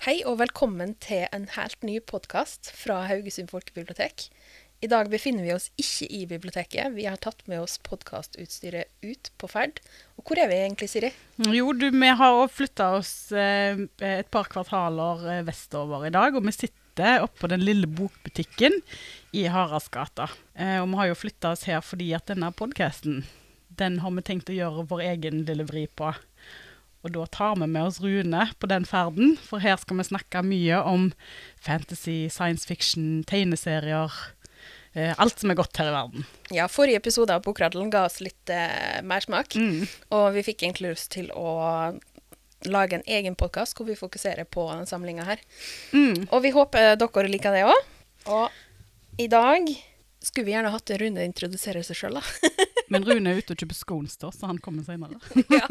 Hei og velkommen til en helt ny podkast fra Haugesund folkebibliotek. I dag befinner vi oss ikke i biblioteket. Vi har tatt med oss podkastutstyret ut på ferd. Og hvor er vi egentlig, Siri? Jo, du, vi har flytta oss eh, et par kvartaler eh, vestover i dag, og vi sitter oppe på den lille bokbutikken i Haraldsgata. Eh, og vi har jo flytta oss her fordi at denne podkasten, den har vi tenkt å gjøre vår egen lille vri på. Og da tar vi med oss Rune på den ferden, for her skal vi snakke mye om fantasy, science fiction, tegneserier. Eh, alt som er godt her i verden. Ja, Forrige episode av Bokradelen ga oss litt eh, mersmak. Mm. Og vi fikk egentlig lyst til å lage en egen podkast hvor vi fokuserer på den samlinga her. Mm. Og vi håper dere liker det òg. Og i dag skulle vi gjerne hatt Rune introdusere seg sjøl, da. Men Rune er ute og kjøper scones, da, så han kommer senere. ja.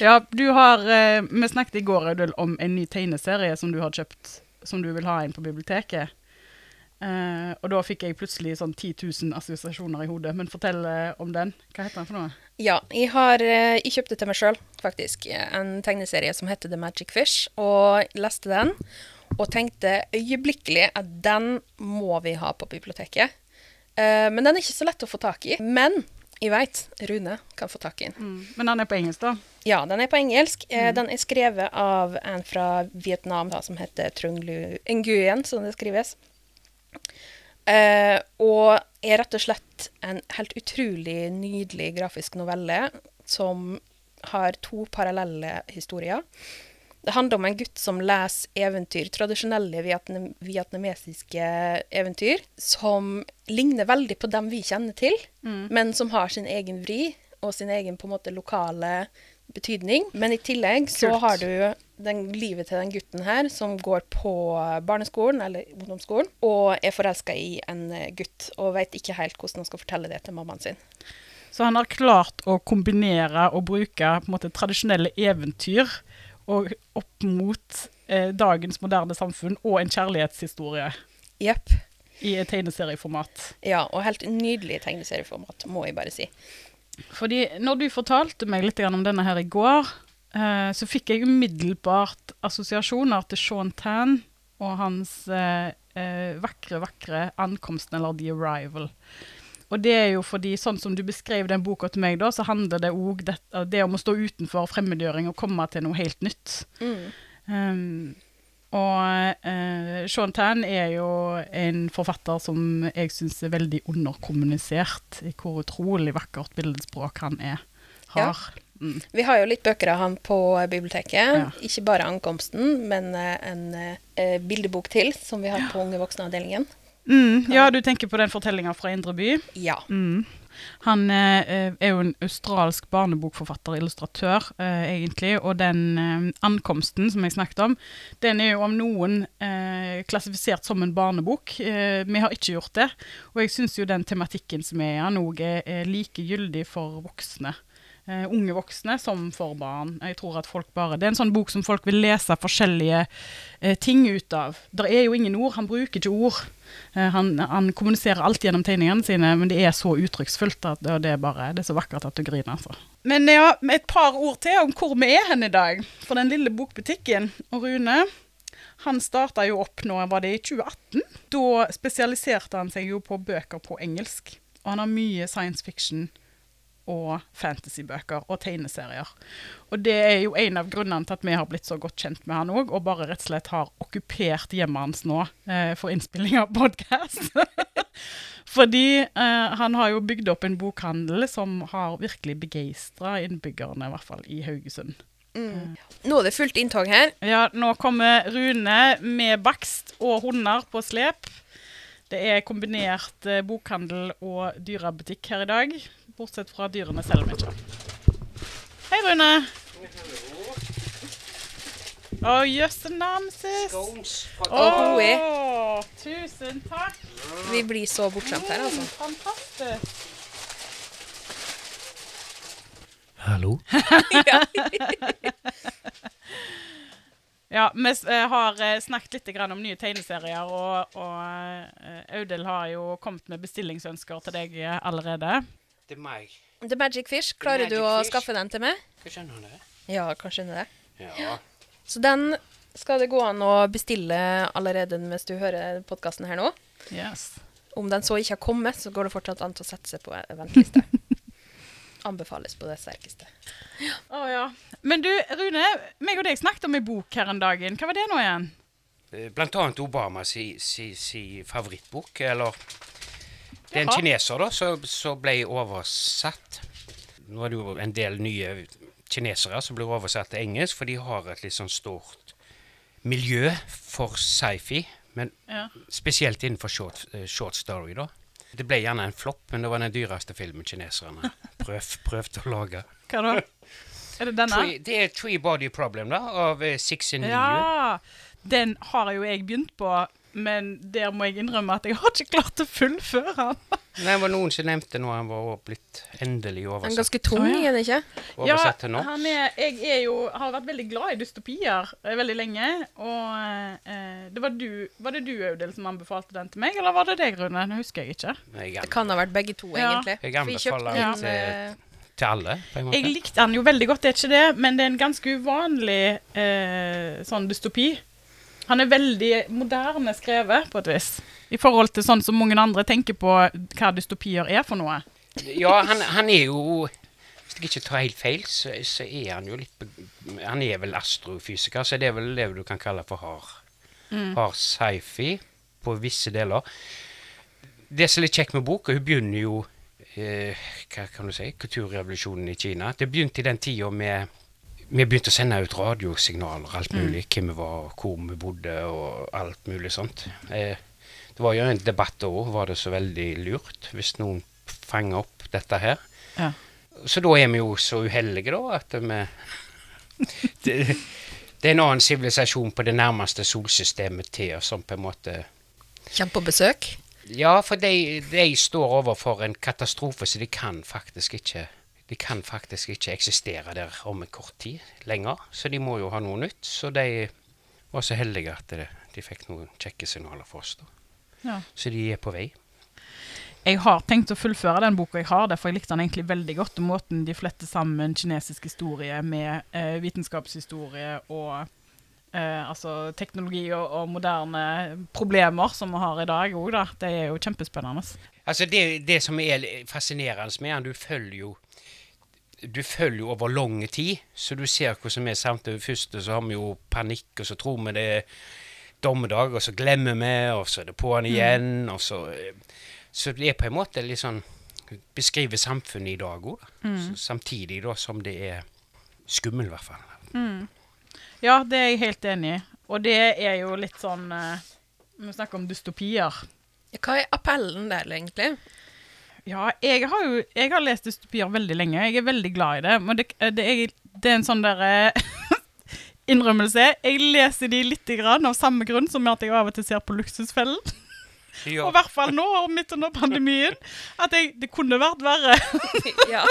Ja, du har eh, Vi snakket i går Audun, om en ny tegneserie som du har kjøpt, som du vil ha inn på biblioteket. Uh, og da fikk jeg plutselig sånn 10 000 assosiasjoner i hodet. Men fortell uh, om den. Hva heter den for noe? Ja, jeg har uh, Jeg kjøpte til meg sjøl, faktisk, en tegneserie som heter The Magic Fish, og leste den. Og tenkte øyeblikkelig at den må vi ha på biblioteket. Men den er ikke så lett å få tak i. Men jeg veit Rune kan få tak i den. Men den er på engelsk, da? Ja, den er på engelsk. Mm. Den er skrevet av en fra Vietnam da, som heter Trung Lu Nguyen, som det skrives. Eh, og er rett og slett en helt utrolig nydelig grafisk novelle som har to parallelle historier. Det handler om en gutt som leser eventyr, tradisjonelle vietnam vietnamesiske eventyr, som ligner veldig på dem vi kjenner til, men som har sin egen vri og sin egen på en måte lokale betydning. Men i tillegg så Kult. har du den, livet til den gutten her som går på barneskolen eller ungdomsskolen og er forelska i en gutt og veit ikke helt hvordan han skal fortelle det til mammaen sin. Så han har klart å kombinere og bruke måte, tradisjonelle eventyr og opp mot eh, dagens moderne samfunn og en kjærlighetshistorie Jepp. i et tegneserieformat. Ja, og helt nydelig tegneserieformat, må jeg bare si. Fordi når du fortalte meg litt om denne her i går, eh, så fikk jeg umiddelbart assosiasjoner til Sean Tan og hans eh, eh, vakre, vakre ankomsten, eller The Arrival. Og det er jo fordi, sånn som du beskrev den boka til meg, da, så handler det òg det, det om å stå utenfor fremmedgjøring og komme til noe helt nytt. Um, og uh, Sean Tan er jo en forfatter som jeg syns er veldig underkommunisert i hvor utrolig vakkert billedspråk han er, har. Mm. Vi har jo litt bøker av han på biblioteket. Ja. Ikke bare 'Ankomsten', men eh, en eh, bildebok til som vi har på Unge voksne-avdelingen. Mm, ja, du tenker på den fortellinga fra Indre by? Ja. Mm. Han eh, er jo en australsk barnebokforfatter, illustratør, eh, egentlig. Og den eh, ankomsten som jeg snakket om, den er jo om noen eh, klassifisert som en barnebok. Eh, vi har ikke gjort det. Og jeg syns jo den tematikken som er i den, òg er like gyldig for voksne. Eh, unge voksne som for barn. Jeg tror at folk bare, Det er en sånn bok som folk vil lese forskjellige uh, ting ut av. Det er jo ingen ord, han bruker ikke ord. Uh, han, han kommuniserer alt gjennom tegningene sine, men det er så uttrykksfullt at det, er bare, det er så vakkert at du griner. Altså. Men ja, et par ord til om hvor vi er hen i dag. For den lille bokbutikken. Og Rune han starta jo opp nå, var det i 2018? Da spesialiserte han seg jo på bøker på engelsk. Og han har mye science fiction og fantasybøker og tegneserier. Og det er jo en av grunnene til at vi har blitt så godt kjent med han òg, og bare rett og slett har okkupert hjemmet hans nå eh, for innspilling av podkast. Fordi eh, han har jo bygd opp en bokhandel som har virkelig begeistra innbyggerne, i hvert fall i Haugesund. Nå er det fullt inntog her. Ja, nå kommer Rune med bakst og hunder på slep. Det er kombinert eh, bokhandel og dyrebutikk her i dag. Bortsett fra dyrene selger vi ikke. Hei, Rune. Å, jøsse namses. Oh, Å, tusen takk. Vi blir så bortskjemt her, altså. Fantastisk. Hallo? Ja, vi eh, har eh, snakket litt om nye tegneserier, og, og eh, Audhild har jo kommet med bestillingsønsker til deg allerede. Det er meg. The Magic Fish, klarer du å Fish. skaffe den til meg? Hva skjønne det. Ja, kan skjønne det. Ja. Så den skal det gå an å bestille allerede mens du hører podkasten her nå. Yes. Om den så ikke har kommet, så går det fortsatt an til å sette seg på venteliste. Anbefales på det sterkeste. Å ja. Men du, Rune, meg og deg snakket om ei bok her en dag. Hva var det nå igjen? Eh, Blant annet Obamas si, si, si favorittbok, eller Det er en kineser da, som som ble oversatt. Nå er det jo en del nye kinesere som blir oversatt til engelsk, for de har et litt sånn stort miljø for sci-fi. Men Ja. spesielt innenfor short, eh, short story, da. Det ble gjerne en flopp, men det var den dyreste filmen kineserne prøv, prøvd å lage. Hva da? Er det denne? Three, det er Three Body Problem, da, av uh, Sixin Liu. Ja, den har jo jeg begynt på, men der må jeg innrømme at jeg har ikke klart å fullføre den. Det var noen som nevnte nå han var blitt endelig Den er ganske tung, er han ikke? oversatt til norsk. han er, jeg er jo, har vært veldig glad i dystopier eh, veldig lenge. Og eh, det var, du, var det du, Audhild, som anbefalte den til meg, eller var det deg, Rune? Nå husker jeg ikke. Jeg, Det kan ha vært begge to, Ja. egentlig. Jeg anbefaler den, den eh, til alle, på en måte. Jeg likte den jo veldig godt, det er ikke det, men det er en ganske uvanlig eh, sånn dystopi. Han er veldig moderne skrevet, på et vis. I forhold til sånn som mange andre tenker på hva dystopier er for noe. Ja, han, han er jo Hvis jeg ikke tar helt feil, så, så er han jo litt Han er vel astrofysiker, så det er vel det du kan kalle for hard, hard sci-fi på visse deler. Det som er litt kjekt med boka, hun begynner jo eh, Hva kan du si? Kulturrevolusjonen i Kina. Det begynte i den tida med vi begynte å sende ut radiosignaler, alt mulig. Hvem vi var, hvor vi bodde og alt mulig sånt. Eh, det var jo en debatt òg. Var det så veldig lurt hvis noen fanger opp dette her? Ja. Så da er vi jo så uheldige, da, at vi det, det er en annen sivilisasjon på det nærmeste solsystemet til oss som på en måte Kommer på besøk. Ja, for de, de står overfor en katastrofe, så de kan faktisk ikke de kan faktisk ikke eksistere der om en kort tid lenger. Så de må jo ha noe nytt. Så de var så heldige at de, de fikk noen kjekke signaler for oss. da. Ja. Så de er på vei. Jeg har tenkt å fullføre den boka jeg har, derfor jeg likte den egentlig veldig godt. Og måten de fletter sammen kinesisk historie med eh, vitenskapshistorie og eh, altså teknologi og, og moderne problemer som vi har i dag òg, da. Det er jo kjempespennende. Altså det, det som er fascinerende med den, du følger jo du følger jo over lang tid, så du ser hva som er samtidig. Først så har vi jo panikk, og så tror vi det er dommedag, og så glemmer vi, og så er det på'n igjen, og så Så det er på en måte litt sånn Beskriver samfunnet i dag òg, samtidig da som det er skummelt, i hvert fall. Ja, det er jeg helt enig i. Og det er jo litt sånn eh, Vi snakker om dystopier. Hva er appellen der, egentlig? Ja, jeg har jo jeg har lest dystopier veldig lenge. Jeg er veldig glad i det. Men det, det, er, det er en sånn der eh, innrømmelse. Jeg leser de litt grann av samme grunn som at jeg av og til ser på Luksusfellen. Ja. Og i hvert fall nå, midt under pandemien. At jeg, det kunne vært verre. ja.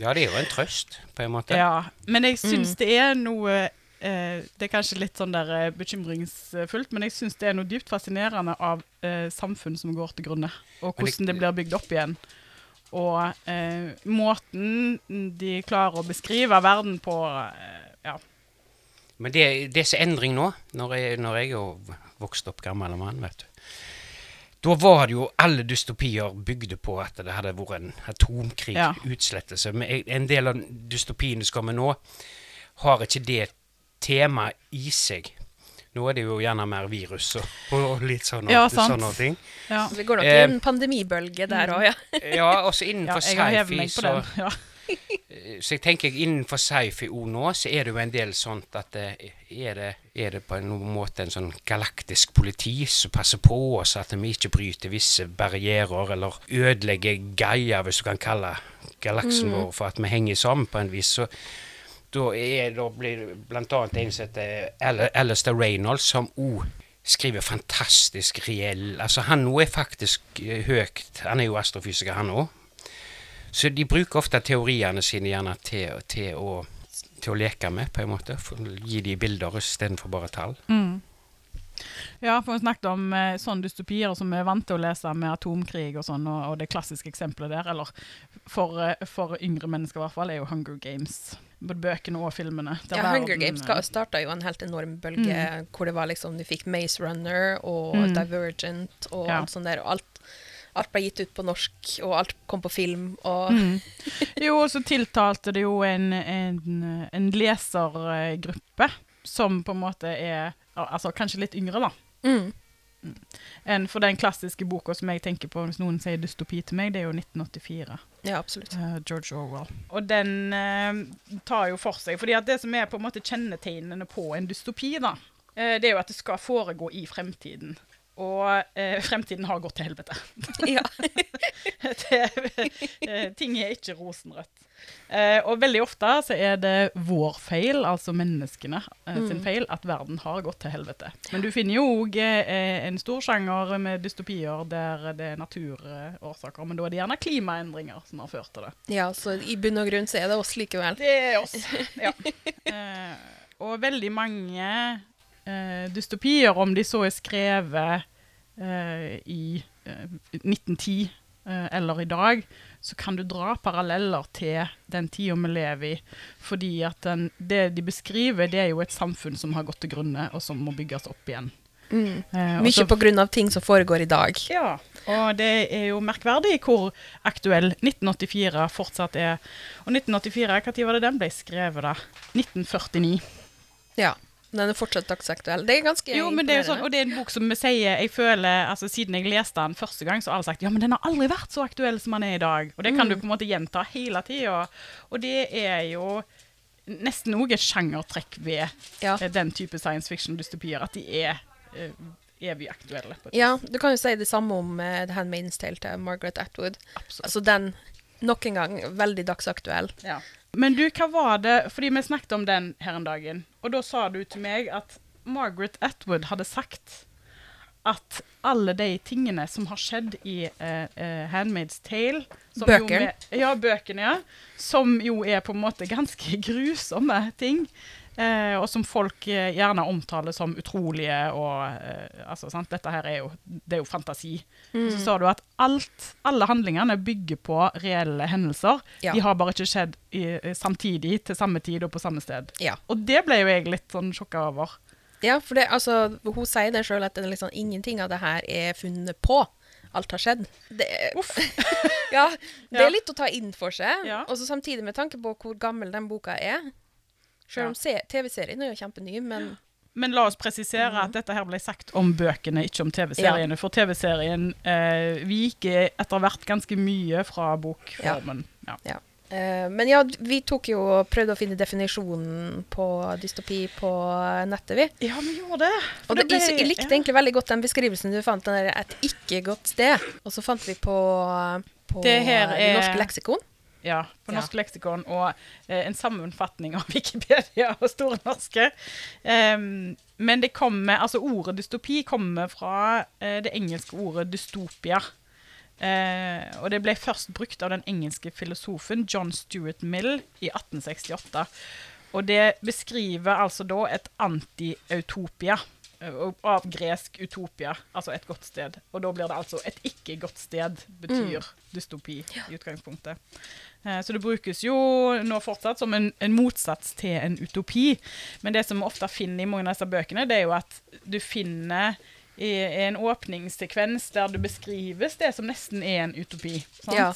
ja, det er jo en trøst, på en måte. Ja, men jeg syns det er noe eh, Det er kanskje litt sånn der eh, bekymringsfullt, men jeg syns det er noe dypt fascinerende av eh, samfunn som går til grunne, og hvordan det blir bygd opp igjen. Og eh, måten de klarer å beskrive verden på eh, Ja. Men det, det er så endring nå, når jeg, når jeg er vokst opp gammel mann, vet du. Da var det jo alle dystopier bygde på at det hadde vært en atomkrig, Ja. utslettelse. Men en del av dystopiene som kommer nå, har ikke det temaet i seg. Nå er det jo gjerne mer virus og, og litt sånn Ja, sant. sånne ting. ja. Vi går nok i Eh, en pandemibølge der òg, ja. Ja, også innenfor ja, sci-fi så. Ja. Så jeg tenker innenfor sci-fi òg nå, så er det jo en del sånt at er, det, er det på en måte en sånn galaktisk politi som passer på oss at vi ikke bryter visse barrierer, eller ødelegger Gaia, hvis du kan kalle galaksen vår for at vi henger sammen på en vis. Så da, er, blir det blant annet en som Alistair Reynolds, som òg skriver fantastisk reell Altså, han nå er faktisk eh, høyt Han er jo astrofysiker, han òg. Så de bruker ofte teoriene sine gjerne til, til, å, til å leke med, på en måte. For å gi de bilder istedenfor bare tall. Mm. Ja, for vi snakket om eh, sånne dystopier som vi er vant til å lese med atomkrig og sånn, og, og det klassiske eksempelet der, eller for, eh, for yngre mennesker i hvert fall, er jo Hunger Games. Både bøkene og filmene. Ja, Hunger Games eh, starta jo en helt enorm bølge hvor det var liksom Du fikk Maze Runner og Mm. Divergent og Ja. alt sånt der. Og alt, alt ble gitt ut på norsk, og alt kom på film. Og Mm. Jo, og så tiltalte det jo en, en, en lesergruppe som på en måte er altså kanskje litt yngre, da. mm. Enn for den klassiske boka som jeg tenker på hvis noen sier dystopi til meg, det er jo 1984. Ja, absolutt. Uh, George Orwell. Og den uh, tar jo for seg fordi at det som er på en måte kjennetegnene på en dystopi, da, uh, det er jo at det skal foregå i fremtiden. Og eh, fremtiden har gått til helvete. Ja. det, eh, ting er ikke rosenrødt. Eh, og veldig ofte så er det vår feil, altså menneskene eh, sin Mm. feil, at verden har gått til helvete. Men du finner jo òg eh, en stor sjanger med dystopier der det er naturårsaker, men da er det gjerne klimaendringer som har ført til det. ja, så i bunn og grunn så er det oss likevel. Det er oss, ja. Eh, og veldig mange eh, dystopier, om de så er skrevet eh, i eh, 1910 eh, eller i dag, så kan du dra paralleller til den tida vi lever i. Fordi at den, det de beskriver, det er jo et samfunn som har gått til grunne, og som må bygges opp igjen. Mm. Eh, Mye pga. ting som foregår i dag. ja, og det er jo merkverdig hvor aktuell 1984 fortsatt er. Og 1984, når var det den ble skrevet, da? 1949. Ja. Den er fortsatt dagsaktuell. Det er ganske Jo, men det er jo sånn, og det er en bok som vi sier Jeg føler, altså Siden jeg leste den første gang, så har alle sagt ja, men den har aldri vært så aktuell som den er i dag. Og det kan du på en måte gjenta hele tida. Og det er jo nesten òg et sjangertrekk ved Ja. eh, den type science fiction-dystopier, at de er eh, evig aktuelle. ja, du kan jo si det samme om uh, The Handmaid's Tale til Margaret Atwood. Absolutt. Altså den, nok en gang, veldig dagsaktuell. Ja. Men du, hva var det Fordi vi snakket om den her en dagen, og da sa du til meg at Margaret Atwood hadde sagt at alle de tingene som har skjedd i uh, uh, Handmaid's Tale Bøkene. Ja, bøkene, ja. Som jo er på en måte ganske grusomme ting. Eh, og som folk eh, gjerne omtaler som utrolige og eh, Altså, sant, dette her er jo Det er jo fantasi. Mm. Så sa du at alt, alle handlingene bygger på reelle hendelser. Ja. De har bare ikke skjedd i, eh, samtidig, til samme tid og på samme sted. Ja. Og det ble jo jeg litt sånn sjokka over. Ja, for det, altså, hun sier det sjøl at det liksom, ingenting av det her er funnet på. Alt har skjedd. Det, Uff. ja, det er litt å ta inn for seg. Ja. Og så samtidig med tanke på hvor gammel den boka er. Selv om TV-serien er jo kjempeny, men Men la oss presisere at dette her ble sagt om bøkene, ikke om TV-seriene. For TV-serien eh, viker etter hvert ganske mye fra bokformen. Ja. eh, Men ja, vi tok jo og prøvde å finne definisjonen på dystopi på nettet, vi. Ja, vi gjorde det. For Og det, ble- jeg, likte ja. egentlig veldig godt den beskrivelsen du fant, den der 'et ikke godt sted'. Og så fant vi på, på Det Det norske leksikon. Ja, på Ja. Norsk leksikon, og eh, en sammenfatning av Wikipedia og Store norske. Um, men det kommer, altså ordet dystopi kommer fra eh, det engelske ordet dystopia. Eh, og det ble først brukt av den engelske filosofen John Stuart Mill i 1868. Og det beskriver altså da et anti-utopia. Eh, Av gresk utopia, altså et godt sted. Og da blir det altså et ikke godt sted, betyr dystopi i utgangspunktet. Eh, Så det brukes jo nå fortsatt som en, en motsats til en utopi. Men det som vi ofte finner i mange av disse bøkene, det er jo at du finner i en åpningssekvens der det beskrives det som nesten er en utopi. Sant? Ja.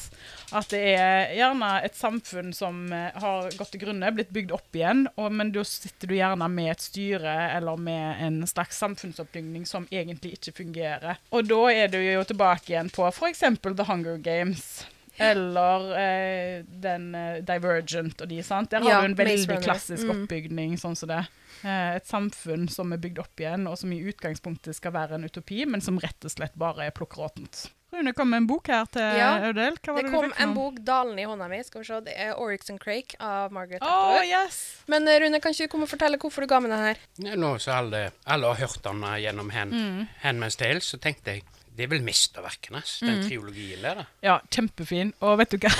At det er gjerne et samfunn som eh, har gått til grunne, blitt bygd opp igjen, og, men da sitter du gjerne med et styre eller med en slags samfunnsoppbygning som egentlig ikke fungerer. Og da er du jo tilbake igjen på f.eks. The Hunger Games. Eller eh, den eh, Divergent og de, sant. Der har Ja, du en Maze veldig Runner. klassisk Mm. oppbygning sånn som det. Eh, et samfunn som er bygd opp igjen, og som i utgangspunktet skal være en utopi, men som rett og slett bare er plukkråtent. Rune kom med en bok her til Ja, Audel. Hva var Det det, kom du fikk for en bok, 'Dalen i hånda mi'. Skal vi se, Det er Oryx and Crake av Margaret Å, Atwood. yes! Men eh, Rune, kan ikke du komme og fortelle hvorfor du ga meg den her? Nå som alle, alle har hørt om den gjennom Hand, Mm. Handmaid's Tale, så tenkte jeg det er vel mesterverkene, den Mm. triologien der. da. Ja, kjempefin. Og vet du hva?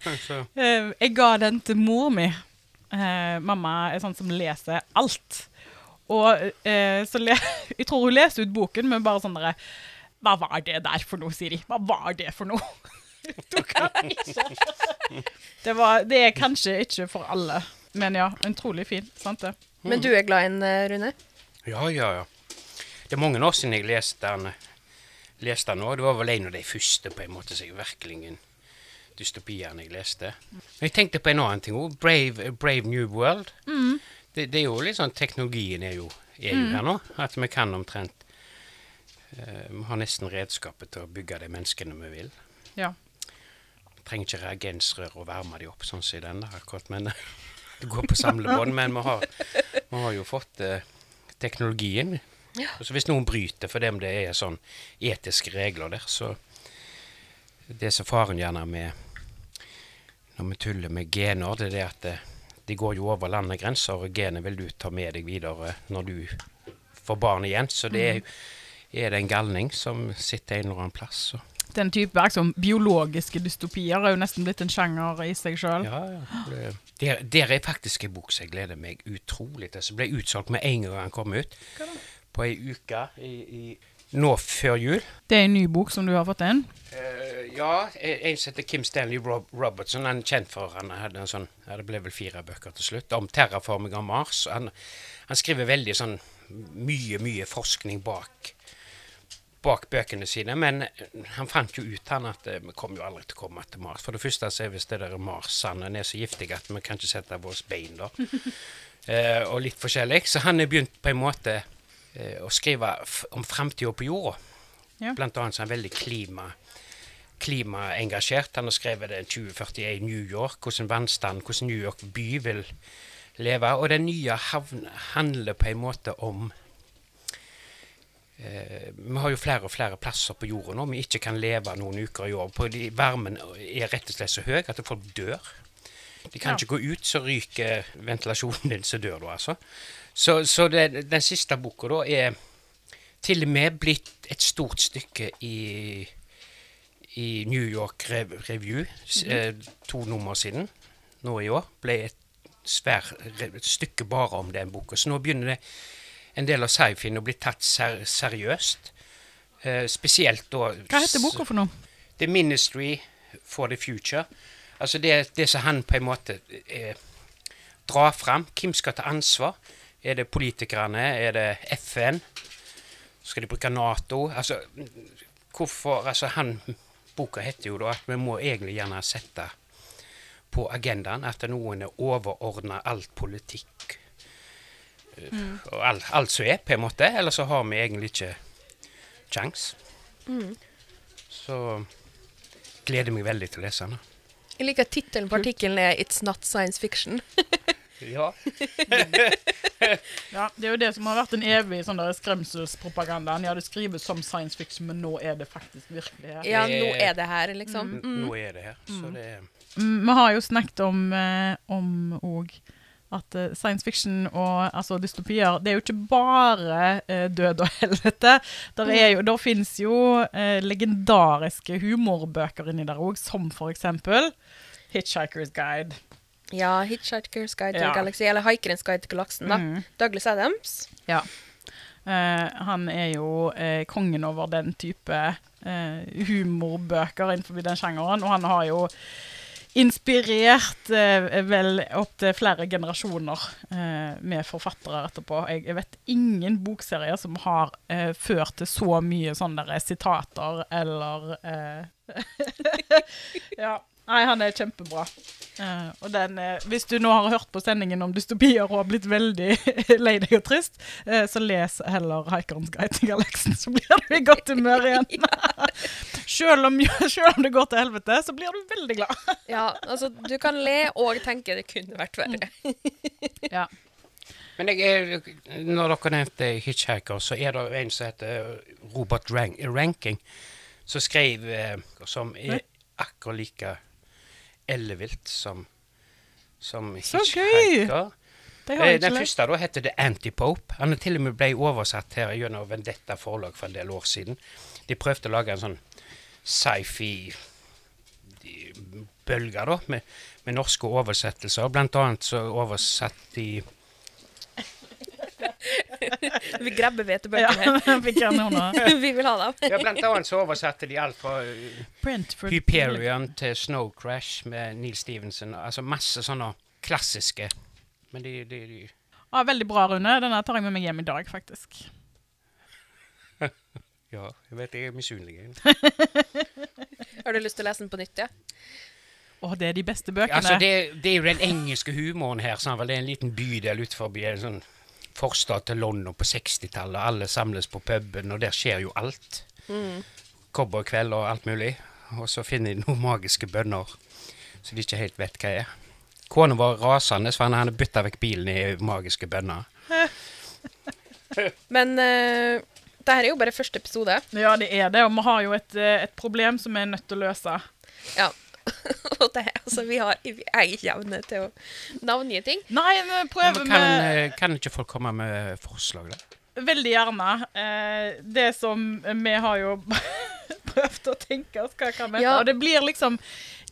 Eh, jeg ga den til mor mi. Eh, mamma er sånn som leser alt. Og eh, så le jeg tror hun leste ut boken, men bare sånn derre Hva var det der for noe, Siri? Hva var det for noe? Du kan ikke. Det, var, det er kanskje ikke for alle, men ja, utrolig fin. Sant det? Men du er glad i den, Rune? Ja, ja, ja. Det er mange år siden jeg leste den, leste den nå. Det var vel en av de første på en måte som jeg virkelig dystopiene jeg leste. Men jeg tenkte på en annen ting òg. Brave, Brave New World. Det, det er jo litt sånn Teknologien er jo, er jo her nå. At vi kan omtrent eh, Vi har nesten redskapet til å bygge de menneskene vi vil. Ja. Vi Trenger ikke reagensrør og varme de opp, sånn som i denne akkurat. Men det går på samlebånd. Men vi har, vi har jo fått uh, teknologien. Og så hvis noen bryter for dem det er sånn etiske regler der, så Det som faren gjerne med når vi tuller med gener, det er det at det, de går jo over landegrenser, og genet vil du ta med deg videre når du får barn igjen. Så det er, er det en galning som sitter en eller annen plass. Så. Den type liksom, biologiske dystopier er jo nesten blitt en sjanger i seg sjøl. Ja, ja. Der, der er faktisk en bok som jeg gleder meg utrolig til. Som ble utsolgt med en gang den kom ut. På ei uke i, i, nå før jul. Det er en ny bok som du har fått inn. Uh, ja, en som heter Kim Stanley Rob Robertson. Han er kjent for han hadde en sånn, Det ble vel fire bøker til slutt, om terraforming av Mars. Han, han skriver veldig sånn mye, mye forskning bak bak bøkene sine, men han fant jo ut han at eh, vi kommer jo aldri til å komme til Mars. For det første så er visst det der Mars-sanden er så giftig at vi kan ikke sette våre bein der. eh, og litt forskjellig. Så han er begynt på en måte eh, å skrive om framtida på jorda. Ja. Blant annet så er han veldig klima klimaengasjert. Han har skrevet det 2041 New York, hvordan vannstand, hvordan New York by vil leve. Og den nye havn handler på en måte om eh, Vi har jo flere og flere plasser på jorda nå vi ikke kan leve noen uker i år. På de, varmen er rett og slett så høy at folk dør. De kan Ja. ikke gå ut, så ryker ventilasjonen din, så dør du altså. Så, så det, den siste boka da er til og med blitt et stort stykke i, i New York Rev Review, mm -hmm. to nummer siden, nå i år, ble et svær et stykke bare om den boka. Så nå begynner det en del av sci-fien å bli tatt ser seriøst. Eh, spesielt da Hva heter boka for noe? The Ministry for the Future. Altså det, det som han på en måte eh, drar fram. Hvem skal ta ansvar? Er det politikerne? Er det FN? Skal de bruke Nato? Altså, hvorfor Altså, han Boka heter jo da at vi må egentlig gjerne sette på agendaen at noen er overordna alt politikk. Mm. Og alt, alt som er, på en måte. Eller så har vi egentlig ikke kjangs. Så gleder meg veldig til å lese den. Jeg liker tittelen på artikkelen er 'It's not science fiction'. Ja. Ja, Det er jo det som har vært en evig sånn skremselspropagandaen. Ja, det skrives som science fiction, men nå er det faktisk virkelighet. Ja, nå er det her, liksom. Mm. Nå er det her. Så det er Mm, Vi har jo snakket om eh, om og at eh, science fiction og altså dystopier Det er jo ikke bare eh, død og helvete. Der, er jo, der fins jo eh, legendariske humorbøker inni der òg, som for eksempel Hitchhiker's Guide. Ja, 'Hitchhiker's Guide to Ja. the Galaxy', eller 'Haikerens guide til galaksen'. da. Mm. Douglas Adams. Ja. Eh, han er jo eh, kongen over den type eh, humorbøker innenfor den sjangeren, og han har jo inspirert eh, vel opptil flere generasjoner eh, med forfattere etterpå. Jeg, vet ingen bokserier som har eh, ført til så mye sånne der sitater eller eh, Ja. Nei, han er kjempebra. Eh, og den, eh, hvis du nå har hørt på sendingen om dystopier og har blitt veldig lei deg og trist, så les heller 'Haikerens guide til galaksen', så blir du i godt humør igjen. selv, om, om det går til helvete, så blir du veldig glad. Ja, altså, du kan le og tenke det kunne vært verre. Ja. Men jeg, når dere nevnte Hitchhiker, så er det en som heter Robert Rank, Ranking, som skrev eh, Som er akkurat like ellevilt som, som Hitchhiker. Eh, Den første da heter The Antipope. Han er til og med ble oversatt her gjennom Vendetta forlag for en del år siden. De prøvde å lage en sånn sci-fi-bølge da, med, med norske oversettelser. Blant annet så oversatt de Vi grabber hvetebøkene. Ja. Vi vil ha dem. Ja, blant annet så oversatte de alt fra uh, Brentford. Hyperion til Snow Crash med Neil Stevenson. Altså masse sånne klassiske. Men de, de, de Ja, veldig bra, Rune. Denne tar jeg med meg hjem i dag, faktisk. Ja, jeg vet jeg er misunnelig. Har du lyst til å lese den på nytt, ja? Å, det er de beste bøkene. Altså, det, det er jo den engelske humoren her. Sånn, vel, det er en liten bydel utenfor en sånn forstad til London på 60-tallet. Alle samles på puben, og der skjer jo alt. Cowboykveld og alt mulig. Og så finner de noen magiske bønner som de ikke helt vet hva er. Kona var rasende, for han hadde bytta vekk bilen i magiske bønner. Men uh, det her er jo bare første episode. Ja, det er det, og vi har jo et, eh, et problem som vi er nødt til å løse. Ja. Og det, altså, vi har vi er ikke evne til å navngi ting. Nei, vi Men prøver kan, med eh, kan ikke folk komme med forslag, da? Veldig gjerne. Eh, det som vi har jo prøvd å tenke oss hva kan vi Ja. Og det blir liksom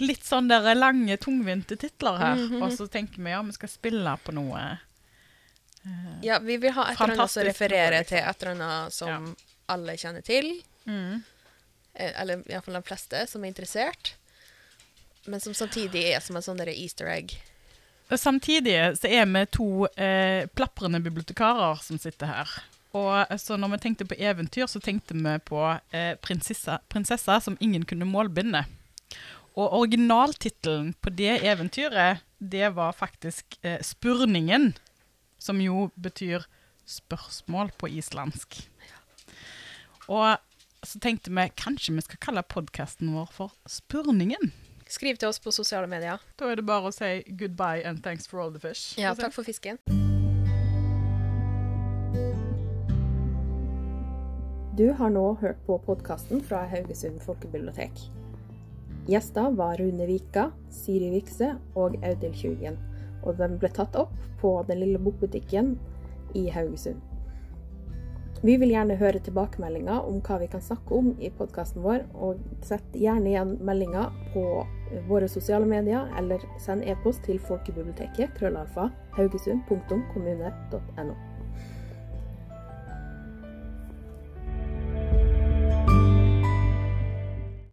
litt sånn der lange, tungvinte titler her. Mhm. Og så tenker vi ja, vi skal spille på noe Ja, vi vil ha et eller annet som referere refererer liksom. til et eller annet som alle kjenner til. mm. eh, Eller iallfall de fleste som er interessert. Men som samtidig er som en sånn easter egg. Og Samtidig så er vi to eh, plaprende bibliotekarer som sitter her. Og eh, så når vi tenkte på eventyr, så tenkte vi på eh, prinsessa, prinsessa som ingen kunne målbinde. Og originaltittelen på det eventyret, det var faktisk eh, 'Spurningen', som jo betyr spørsmål på islandsk. Og så tenkte vi kanskje vi skal kalle podkasten vår for 'Spurningen'. Skriv til oss på sosiale medier. Da er det bare å si goodbye and thanks for all the fish. Ja, takk for fisken. Du har nå hørt på podkasten fra Haugesund folkebibliotek. Gjester var Rune Vika, Siri Vikse og Audhild Tjugen. Og den ble tatt opp på Den lille bokbutikken i Haugesund. Vi vil gjerne høre tilbakemeldinger om hva vi kan snakke om i podkasten vår, og sett gjerne igjen meldinger på våre sosiale medier, eller send e-post til folkebiblioteket krøllalfa haugesund.kommune.no.